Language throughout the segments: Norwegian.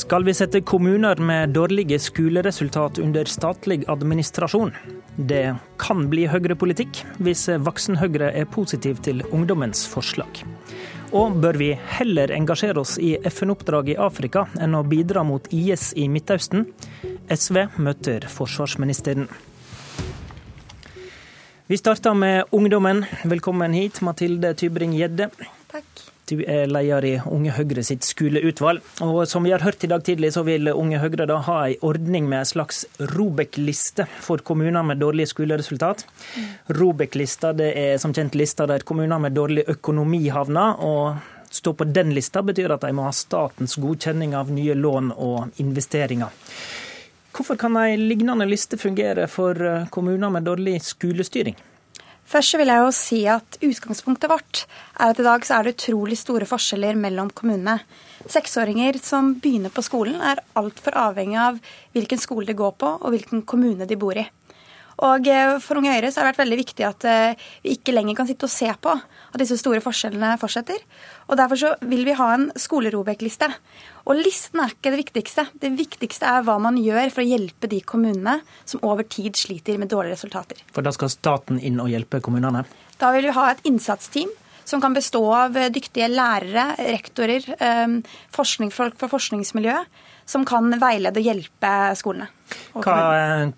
Skal vi sette kommuner med dårlige skoleresultat under statlig administrasjon? Det kan bli høyrepolitikk hvis voksen-Høyre er positiv til ungdommens forslag. Og bør vi heller engasjere oss i FN-oppdrag i Afrika enn å bidra mot IS i Midtøsten? SV møter forsvarsministeren. Vi starter med ungdommen. Velkommen hit, Mathilde Tybring-Gjedde. Takk. Du er leder i Unge Høyre sitt skoleutvalg. Og som vi har hørt i dag tidlig, så vil Unge Høyre da ha en ordning med en slags Robek-liste for kommuner med dårlige skoleresultat. Mm. Robek-lista det er som kjent lista der kommuner med dårlig økonomi havner. og Stå på den lista betyr at de må ha statens godkjenning av nye lån og investeringer. Hvorfor kan en lignende liste fungere for kommuner med dårlig skolestyring? Først vil jeg jo si at Utgangspunktet vårt er at i dag så er det utrolig store forskjeller mellom kommunene. Seksåringer som begynner på skolen, er altfor avhengig av hvilken skole de går på og hvilken kommune de bor i. Og eh, For Unge Høyre så har det vært veldig viktig at eh, vi ikke lenger kan sitte og se på at disse store forskjellene fortsetter. Og Derfor så vil vi ha en skolerobek-liste. Og listen er ikke det viktigste. Det viktigste er hva man gjør for å hjelpe de kommunene som over tid sliter med dårlige resultater. For da skal staten inn og hjelpe kommunene? Da vil vi ha et innsatsteam som kan bestå av dyktige lærere, rektorer, eh, forskningsfolk fra forskningsmiljøet som kan veilede og hjelpe skolene. Hva,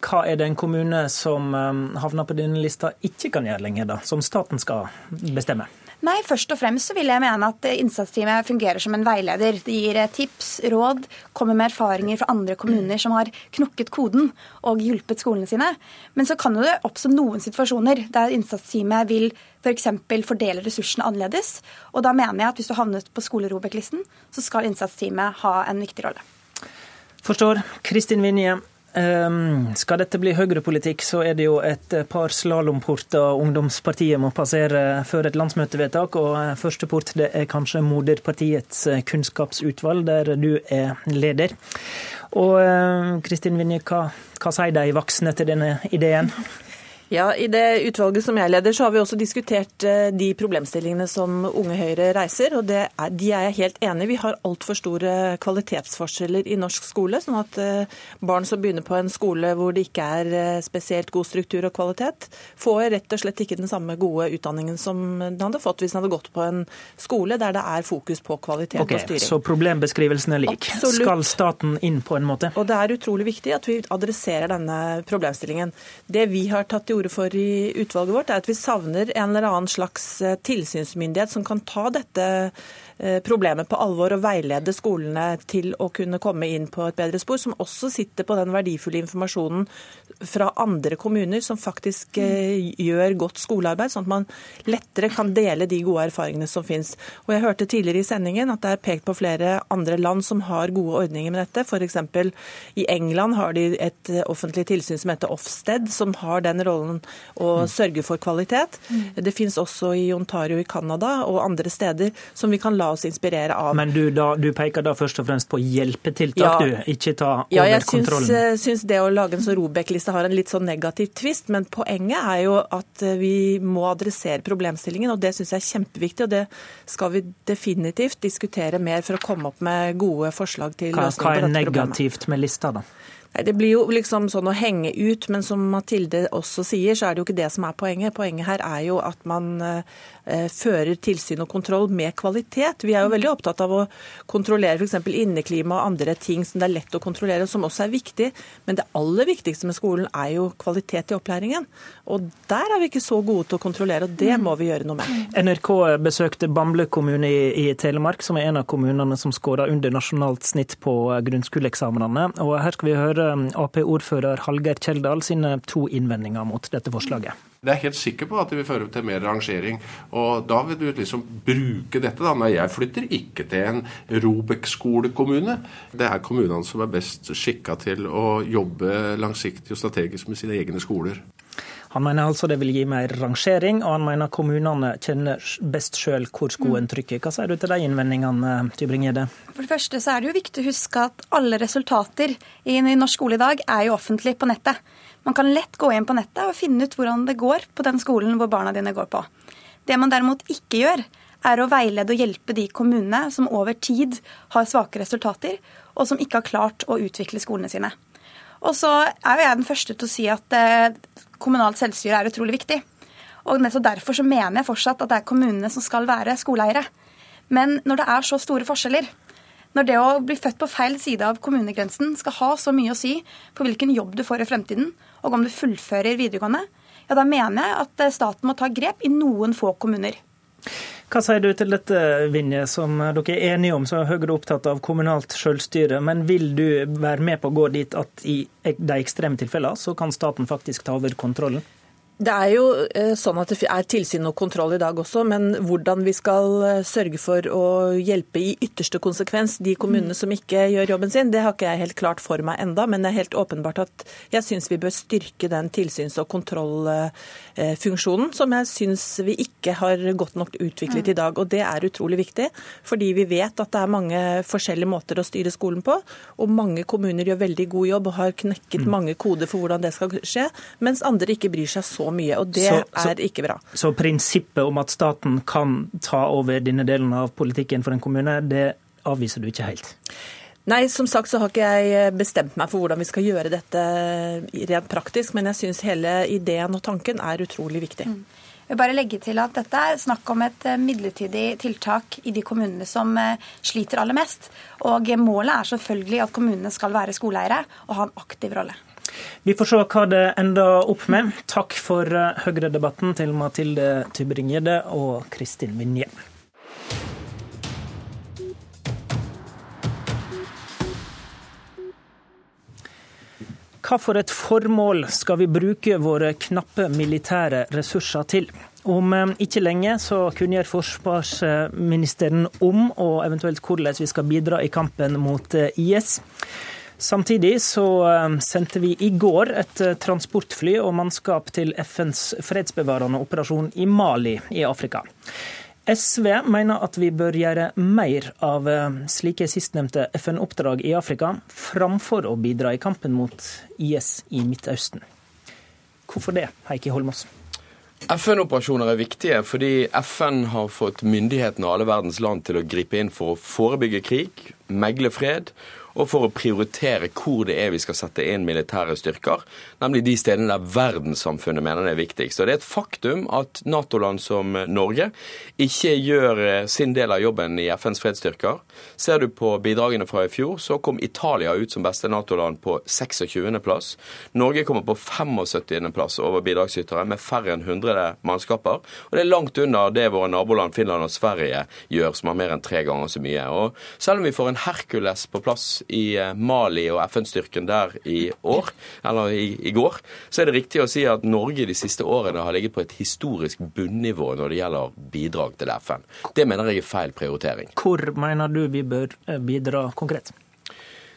hva, er det en kommune som um, havner på denne lista ikke kan gjøre lenger, da, som staten skal bestemme? Nei, Først og fremst så vil jeg mene at innsatsteamet fungerer som en veileder. Det gir tips, råd, kommer med erfaringer fra andre kommuner som har knukket koden og hjulpet skolene sine. Men så kan det oppstå noen situasjoner der innsatsteamet vil f.eks. For fordele ressursene annerledes. Og da mener jeg at hvis du havnet på skolerobek-listen, så skal innsatsteamet ha en viktig rolle. Forstår. Kristin Vinje, skal dette bli høyrepolitikk, så er det jo et par slalåmporter ungdomspartiet må passere før et landsmøtevedtak. Og første port det er kanskje moderpartiets kunnskapsutvalg, der du er leder. Og ehm, Kristin Vinje, hva, hva sier de voksne til denne ideen? Ja, I det utvalget som jeg leder, så har vi også diskutert eh, de problemstillingene som Unge Høyre reiser. og er, De er jeg helt enig i. Vi har altfor store kvalitetsforskjeller i norsk skole. sånn at eh, barn som begynner på en skole hvor det ikke er eh, spesielt god struktur og kvalitet, får rett og slett ikke den samme gode utdanningen som de hadde fått hvis de hadde gått på en skole der det er fokus på kvalitet okay, og styring. Så problembeskrivelsen er lik. Absolutt. Skal staten inn på en måte? Og Det er utrolig viktig at vi adresserer denne problemstillingen. Det vi har tatt til orde for i utvalget vårt, er at vi savner en eller annen slags eh, tilsynsmyndighet som kan ta dette problemet på alvor og veilede skolene til å kunne komme inn på et bedre spor, som også sitter på den verdifulle informasjonen fra andre kommuner som faktisk eh, gjør godt skolearbeid, sånn at man lettere kan dele de gode erfaringene som finnes. Og Jeg hørte tidligere i sendingen at det er pekt på flere andre land som har gode ordninger med dette. F.eks. i England har de et eh, offentlig tilsyn som heter Ofsted, som har den rollen å sørge for kvalitet. Mm. Det finnes også i Ontario i Canada og andre steder som vi kan la oss inspirere av. Men du, da, du peker da først og fremst på hjelpetiltak, ja. du, ikke ta over ja, jeg kontrollen? Ja, jeg syns det å lage en sånn Robek-liste har en litt sånn negativ tvist, men poenget er jo at eh, vi må adressere problemstillingen, og det syns jeg er kjempeviktig. og Det skal vi definitivt diskutere mer for å komme opp med gode forslag til løsninger på dette problemet. Hva er negativt med lista, da? Det blir jo liksom sånn å henge ut, men som Mathilde også sier, så er det jo ikke det som er poenget. Poenget her er jo at man eh, fører tilsyn og kontroll med kvalitet. Vi er jo veldig opptatt av å kontrollere f.eks. inneklima og andre ting som det er lett å kontrollere, som også er viktig. Men det aller viktigste med skolen er jo kvalitet i opplæringen. Og der er vi ikke så gode til å kontrollere, og det må vi gjøre noe med. NRK besøkte Bamble kommune i, Telemark, som er en av kommunene som skårer under nasjonalt snitt på grunnskoleeksamene. Og her skal vi høre Ap-ordfører Hallgeir Kjeldal sine to innvendinger mot dette forslaget. Det er helt sikker på at det vil føre til mer rangering. Og da vil du liksom bruke dette da, Nei, jeg flytter, ikke til en Robek-skolekommune. Det er kommunene som er best skikka til å jobbe langsiktig og strategisk med sine egne skoler. Han mener altså det vil gi mer rangering, og han mener kommunene kjenner best sjøl hvor skoen trykker. Hva sier du til de innvendingene, Tybring-Gjedde? For det første så er det jo viktig å huske at alle resultater i norsk skole i dag er jo offentlig på nettet. Man kan lett gå inn på nettet og finne ut hvordan det går på den skolen hvor barna dine går på. Det man derimot ikke gjør, er å veilede og hjelpe de kommunene som over tid har svake resultater, og som ikke har klart å utvikle skolene sine. Og så er jo jeg den første til å si at eh, kommunalt selvstyre er utrolig viktig. Og nettopp derfor så mener jeg fortsatt at det er kommunene som skal være skoleeiere. Men når det er så store forskjeller, når det å bli født på feil side av kommunegrensen skal ha så mye å si på hvilken jobb du får i fremtiden, og om du fullfører videregående, ja, da mener jeg at eh, staten må ta grep i noen få kommuner. Hva sier du til dette, Vinje, som dere er enige om, så er Høyre opptatt av kommunalt selvstyre. Men vil du være med på å gå dit at i de ekstreme tilfellene så kan staten faktisk ta over kontrollen? Det er jo eh, sånn at det er tilsyn og kontroll i dag også, men hvordan vi skal eh, sørge for å hjelpe i ytterste konsekvens de kommunene som ikke gjør jobben sin, det har ikke jeg helt klart for meg enda, men det er helt åpenbart at jeg syns vi bør styrke den tilsyns- og kontrollfunksjonen som jeg syns vi ikke har godt nok utviklet i dag. Og det er utrolig viktig, fordi vi vet at det er mange forskjellige måter å styre skolen på, og mange kommuner gjør veldig god jobb og har knekket mm. mange koder for hvordan det skal skje, mens andre ikke bryr seg så mye. Og det så, er ikke bra. Så prinsippet om at staten kan ta over denne delen av politikken for en kommune, det avviser du ikke helt? Nei, som sagt så har ikke jeg bestemt meg for hvordan vi skal gjøre dette rent praktisk, men jeg syns hele ideen og tanken er utrolig viktig. Mm. Jeg vil bare legge til at Dette er snakk om et eh, midlertidig tiltak i de kommunene som eh, sliter aller mest. Og Målet er selvfølgelig at kommunene skal være skoleeiere og ha en aktiv rolle. Vi får se hva det ender opp med. Takk for eh, Høyre-debatten til Mathilde Tybring-Gjedde og Kristin Vinje. Hva for et formål skal vi bruke våre knappe militære ressurser til? Om eh, ikke lenge så kunngjør forsvarsministeren om og eventuelt hvordan vi skal bidra i kampen mot eh, IS. Samtidig så eh, sendte vi i går et eh, transportfly og mannskap til FNs fredsbevarende operasjon i Mali i Afrika. SV mener at vi bør gjøre mer av eh, slike sistnevnte FN-oppdrag i Afrika, framfor å bidra i kampen mot IS i Midtøsten. Hvorfor det, Heikki Holmås? FN-operasjoner er viktige fordi FN har fått myndighetene og alle verdens land til å gripe inn for å forebygge krig, megle fred og for å prioritere hvor det er vi skal sette inn militære styrker, nemlig de stedene der verdenssamfunnet mener det er viktigst. Og Det er et faktum at Nato-land som Norge ikke gjør eh, sin del av jobben i FNs fredsstyrker. Ser du på bidragene fra i fjor, så kom Italia ut som beste Nato-land på 26.-plass. Norge kommer på 75.-plass over bidragsytere med færre enn 100 mannskaper. Og det er langt under det våre naboland Finland og Sverige gjør, som har mer enn tre ganger så mye. Og selv om vi får en Hercules på plass i eh, Mali og FN-styrken der i år, eller i, i, går, så er det riktig å si at Norge de siste årene har ligget på et historisk bunnivå når det gjelder bidrag til FN. Det mener jeg er feil prioritering. Hvor mener du vi bør eh, bidra konkret?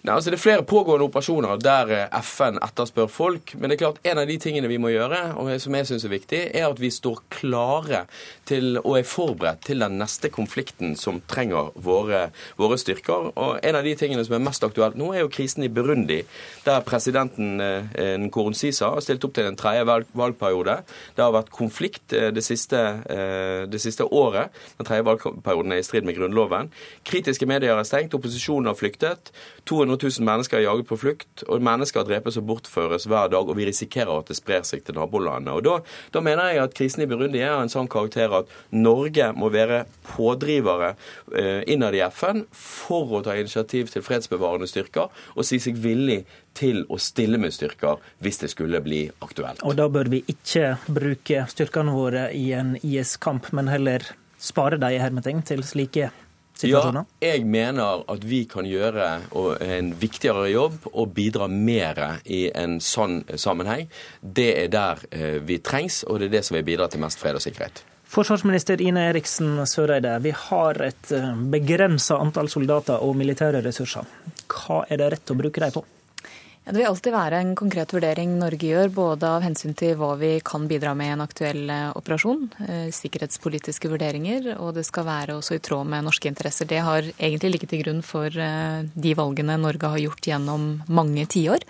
Nei, altså Det er flere pågående operasjoner der eh, FN etterspør folk. Men det er klart en av de tingene vi må gjøre, og som jeg syns er viktig, er at vi står klare til og er forberedt til den neste konflikten som trenger våre, våre styrker. Og En av de tingene som er mest aktuelt nå, er jo krisen i Burundi, der presidenten eh, Nkurunziza har stilt opp til en tredje valg, valgperiode. Det har vært konflikt eh, det siste, det siste året. Den tredje valgperioden er i strid med Grunnloven. Kritiske medier er stengt, opposisjonen har flyktet. 200 000 mennesker er jaget på flukt, og mennesker drepes og bortføres hver dag, og vi risikerer at det sprer seg til nabolandene. Og da, da, mener jeg at krisen i Burundi er en sånn karakter at Norge må være pådrivere eh, innad i FN for å ta initiativ til fredsbevarende styrker, og si seg villig til å stille med styrker hvis det skulle bli aktuelt. Og da bør vi ikke bruke styrkene våre i en IS-kamp, men heller spare dem i hermetegn til slike situasjoner? Ja, jeg mener at vi kan gjøre en viktigere jobb og bidra mer i en sånn sammenheng. Det er der eh, vi trengs, og det er det som vil bidra til mest fred og sikkerhet. Forsvarsminister Ine Eriksen Søreide, vi har et eh, begrensa antall soldater og militære ressurser. Hva er det rett å bruke dem på? Ja, det vil alltid være en konkret vurdering Norge gjør, både av hensyn til hva vi kan bidra med i en aktuell eh, operasjon, eh, sikkerhetspolitiske vurderinger, og det skal være også i tråd med norske interesser. Det har egentlig ligget til grunn for eh, de valgene Norge har gjort gjennom mange tiår.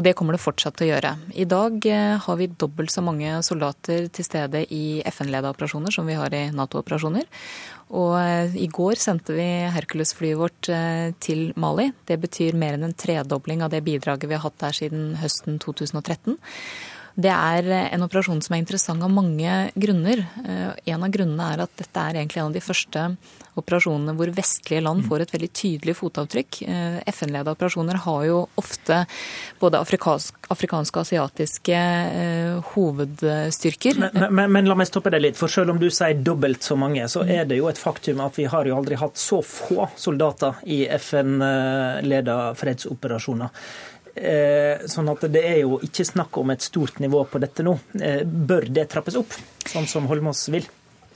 Og det kommer det fortsatt til å gjøre. I dag eh, har vi dobbelt så mange soldater til stede i FN-leda operasjoner som vi har i Nato-operasjoner. Og eh, i går sendte vi Hercules-flyet vårt eh, til Mali. Det betyr mer enn en tredobling av det bidraget vi har hatt der siden høsten 2013. Det er en operasjon som er interessant av mange grunner. En av grunnene er at dette er egentlig en av de første operasjonene hvor vestlige land får et veldig tydelig fotavtrykk. Eh, FN-leda operasjoner har jo ofte både afrikansk, afrikanske og asiatiske eh, hovedstyrker. Men, men, men, la meg stoppe deg litt. for Selv om du sier dobbelt så mange, så er det jo et faktum at vi har jo aldri hatt så få soldater i FN-ledede fredsoperasjoner. Eh, sånn at det er jo ikke snakk om et stort nivå på dette nå. Bør det trappes opp, sånn som Holmås vil?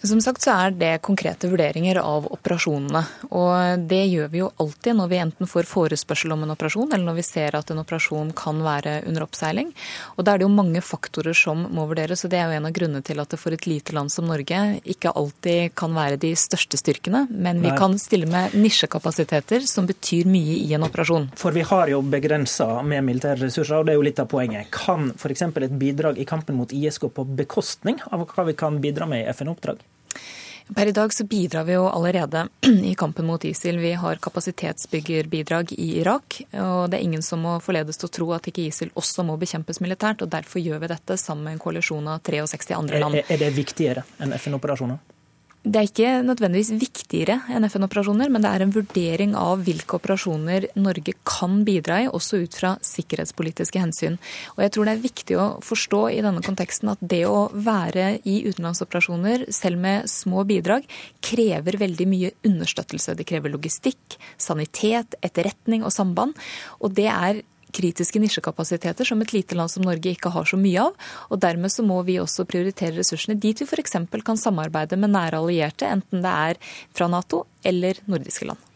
Som sagt så er det konkrete vurderinger av operasjonene. Og det gjør vi jo alltid når vi enten får forespørsel om en operasjon, eller når vi ser at en operasjon kan være under oppseiling. Og da er det jo mange faktorer som må vurderes, og det er jo en av grunnene til at det for et lite land som Norge ikke alltid kan være de største styrkene, men vi Nei. kan stille med nisjekapasiteter som betyr mye i en operasjon. For vi har jo begrensa med militære ressurser, og det er jo litt av poenget. Kan f.eks. et bidrag i kampen mot IS gå på bekostning av hva vi kan bidra med i FN-oppdrag? Per i dag så bidrar vi jo allerede i kampen mot ISIL. Vi har kapasitetsbyggerbidrag i Irak. Og det er ingen som må forledes til å tro at ikke ISIL også må bekjempes militært. og Derfor gjør vi dette sammen med en koalisjon av 63 andre land. Er, er det viktigere enn FN-operasjoner? Det er ikke nødvendigvis viktigere enn FN-operasjoner, men det er en vurdering av hvilke operasjoner Norge kan bidra i, også ut fra sikkerhetspolitiske hensyn. Og jeg tror det er viktig å forstå i denne konteksten at det å være i utenlandsoperasjoner, selv med små bidrag, krever veldig mye understøttelse. Det krever logistikk, sanitet, etterretning og samband. Og det er kritiske nisjekapasiteter som et lite land som Norge ikke har så mye av. og Dermed så må vi også prioritere ressursene dit vi f.eks. kan samarbeide med nære allierte, enten det er fra Nato eller nordiske land.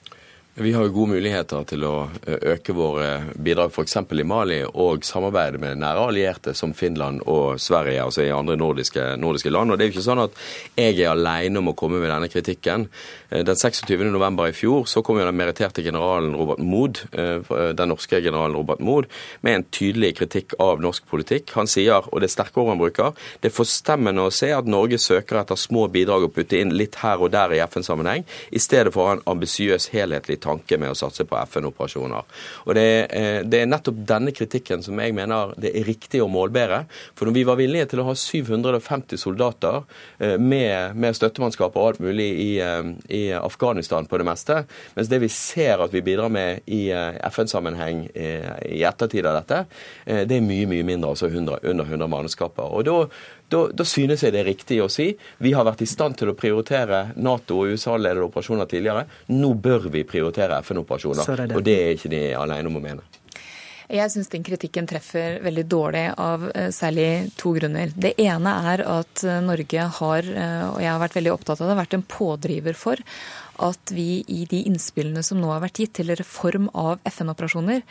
Vi har jo gode muligheter til å øke våre bidrag f.eks. i Mali, og samarbeide med nære allierte som Finland og Sverige, altså i andre nordiske, nordiske land. Og det er jo ikke sånn at jeg er alene om å komme med denne kritikken. Den 26. november i fjor så kom jo den meritterte generalen Robert Mood, den norske generalen Robert Mood, med en tydelig kritikk av norsk politikk. Han sier, og det er sterke ord han bruker, det er forstemmende å se at Norge søker etter små bidrag å putte inn litt her og der i FN-sammenheng, i stedet for å ha en ambisiøs, helhetlig tanke med å satse på FN-operasjoner. Og det er, eh, det er, nettopp denne kritikken som jeg mener det er riktig å målbære. For når vi var villige til å ha 750 soldater eh, med, med støttemannskap og alt mulig i, eh, i, Afghanistan på det meste, mens det vi ser at vi bidrar med i FN-sammenheng i ettertid av dette, det er mye, mye mindre, altså 100, under 100 mannskaper. Og da da, da, synes jeg det er riktig å si vi har vært i stand til å prioritere Nato- og USA-ledede operasjoner tidligere. Nå bør vi prioritere FN-operasjoner. Og det er ikke de alene om å mene. Jeg syns den kritikken treffer veldig dårlig av eh, særlig to grunner. Det ene er at eh, Norge har, eh, og jeg har vært veldig opptatt av det, vært en pådriver for at vi i de innspillene som nå har vært gitt til reform av FN-operasjoner,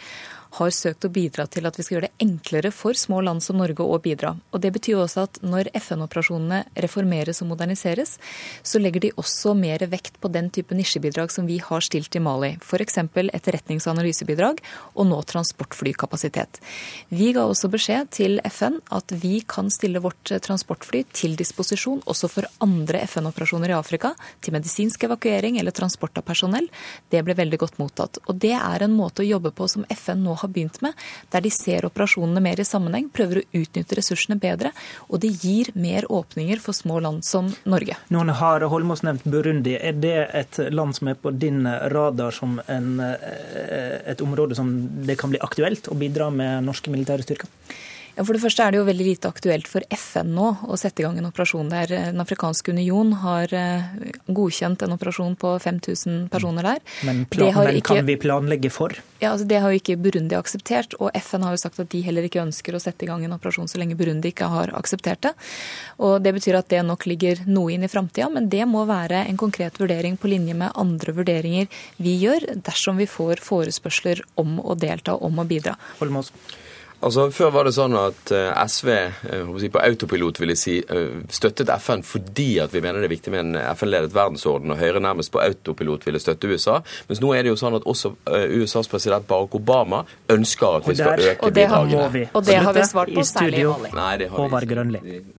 har søkt å bidra til at vi skal gjøre det enklere for små land som Norge å bidra. Og Det betyr også at når FN-operasjonene reformeres og moderniseres, så legger de også mer vekt på den type nisjebidrag som vi har stilt i Mali. F.eks. etterretnings- og analysebidrag, og nå transportflykapasitet. Vi ga også beskjed til FN at vi kan stille vårt transportfly til disposisjon også for andre FN-operasjoner i Afrika, til medisinsk evakuering eller transport av personell. Det ble veldig godt mottatt. Og det er en måte å jobbe på som FN nå har begynt med, der de ser operasjonene mer i sammenheng, prøver å utnytte ressursene bedre, og det gir mer åpninger for små land som Norge. Noen har Holmås nevnt Burundi. Er det et land som er på din radar som en, eh, et område som det kan bli aktuelt å bidra med norske militære styrker? For det første er det jo veldig lite aktuelt for FN nå å sette i gang en operasjon der. Den afrikanske union har eh, godkjent en operasjon på 5000 personer der. Men, plan, men ikke, kan vi planlegge for? Ja, altså Det har jo ikke Burundi akseptert. Og FN har jo sagt at de heller ikke ønsker å sette i gang en operasjon så lenge Burundi ikke har akseptert det. Og Det betyr at det nok ligger noe inn i framtida, men det må være en konkret vurdering på linje med andre vurderinger vi gjør, dersom vi får forespørsler om å delta, om å bidra. Holmås. Altså, Før var det sånn at eh, SV eh, på autopilot ville si, eh, støttet FN fordi at vi mener det er viktig med en FN-ledet verdensorden, og Høyre nærmest på autopilot ville støtte USA. Mens nå er det jo sånn at også USAs president Barack Obama ønsker at vi skal øke og det har, bidragene. Og det har vi svart på, særlig i Nei, det har vi Håvard Grønli.